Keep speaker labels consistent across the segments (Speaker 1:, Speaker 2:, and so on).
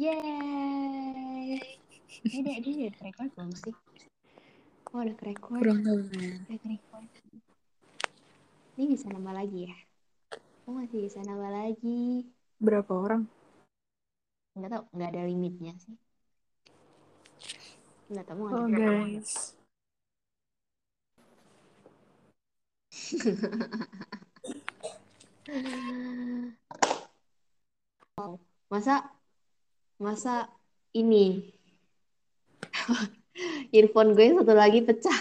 Speaker 1: Yeay. Ini dia, dia udah record belum sih? Oh, udah record.
Speaker 2: Kurang tahu.
Speaker 1: Udah record. Ini bisa nambah lagi ya? Oh, masih bisa nambah lagi.
Speaker 2: Berapa orang?
Speaker 1: Nggak tahu, nggak ada limitnya sih. Nggak tahu mau
Speaker 2: Oh guys.
Speaker 1: Wow. Masa masa ini earphone gue satu lagi pecah.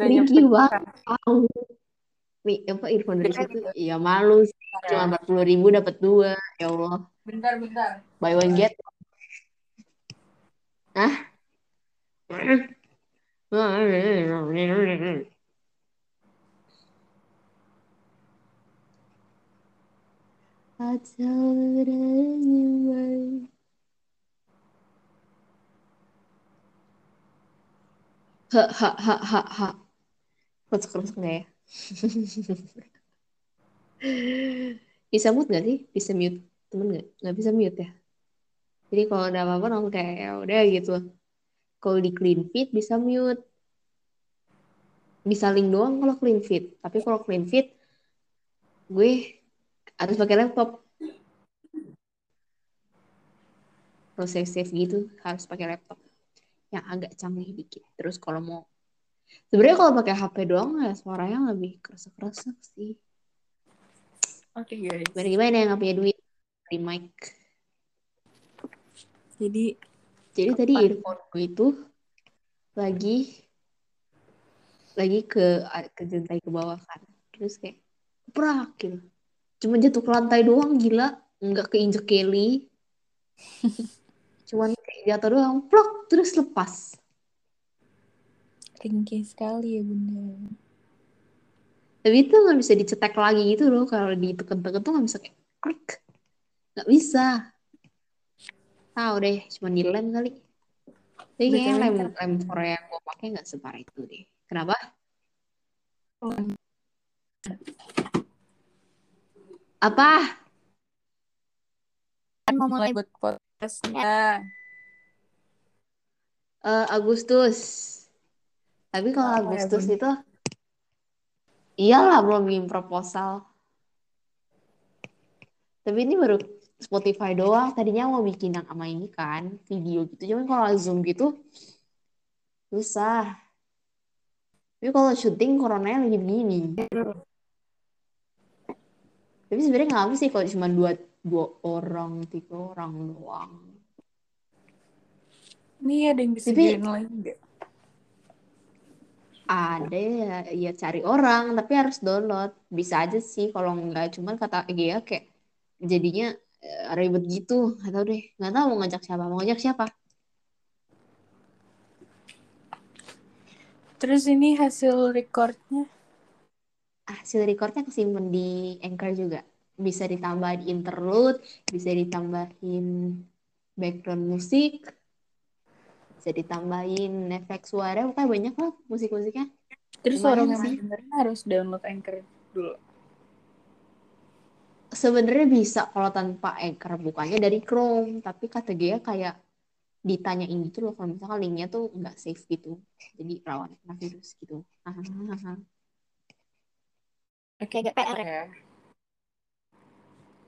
Speaker 2: Nyampe
Speaker 1: banget. Nih, apa earphone dari situ? Ya malu sih. Cuma 40 ribu dapat dua. Ya Allah.
Speaker 2: Bentar, bentar.
Speaker 1: Buy one get. Hah? Ha ha ha ha ha. Kerusuk-kerusuk nggak ya? Bisa mute nggak sih? Bisa mute temen nggak? Nggak bisa mute ya? Jadi kalau ada apa-apa langsung kayak ya udah gitu. Kalau di clean feed bisa mute. Bisa link doang kalau clean feed. Tapi kalau clean feed gue harus pakai laptop. Kalau save-save gitu harus pakai laptop. Yang agak canggih dikit. Terus kalau mau Sebenarnya kalau pakai HP doang ya suaranya lebih keresek-keresek sih.
Speaker 2: Oke guys.
Speaker 1: Gimana gimana yang nggak punya duit dari mic.
Speaker 2: Jadi
Speaker 1: Jadi
Speaker 2: Apa?
Speaker 1: tadi earphone gue itu lagi lagi ke ke lantai ke bawah kan. Terus kayak prak gitu. Cuma jatuh ke lantai doang gila, nggak keinjek Kelly. Cuman kayak jatuh doang, plok terus lepas.
Speaker 2: ringkih sekali ya bunda.
Speaker 1: Tapi itu nggak bisa dicetek lagi gitu loh. Kalau ditekan-tekan tuh nggak bisa kayak klik. Nggak bisa. Tahu deh, cuma dilem kali. Tapi kayaknya lem, lem Korea yang gue pakai nggak separah itu deh. Kenapa? Apa?
Speaker 2: Kan mau mulai buat podcastnya.
Speaker 1: Eh, Agustus. Tapi kalau
Speaker 2: Oh, ya,
Speaker 1: Agustus
Speaker 2: Bun.
Speaker 1: itu, iyalah belum bikin proposal. Tapi ini baru Spotify doang. Tadinya mau bikin yang sama ini kan, video gitu. Cuman kalau Zoom gitu, susah. Tapi kalau syuting coronanya lagi begini. Tapi sebenarnya nggak apa sih kalau cuma dua dua orang, tiga orang doang.
Speaker 2: Nih ada yang bisa
Speaker 1: Tapi-
Speaker 2: lagi nggak?
Speaker 1: Ada ya, ya cari orang, tapi harus download. Bisa aja sih kalau nggak. Cuman kata Gia kayak jadinya eh, ribet gitu. Nggak tahu deh. Nggak tahu mau ngajak siapa. Mau ngajak siapa?
Speaker 2: Terus ini hasil recordnya
Speaker 1: Hasil recordnya kesimpan di Anchor juga. Bisa ditambahin interlude, bisa ditambahin background musik, bisa ditambahin efek suara. Pokoknya banyak lah musik-musiknya.
Speaker 2: Terus orang yang dengerin harus download Anchor dulu.
Speaker 1: Sebenarnya bisa kalau tanpa Anchor bukannya dari Chrome, tapi dia kayak ditanyain gitu loh kalau misalkan linknya tuh nggak safe gitu, jadi rawan kena virus gitu.
Speaker 2: Oke, agak PR ya.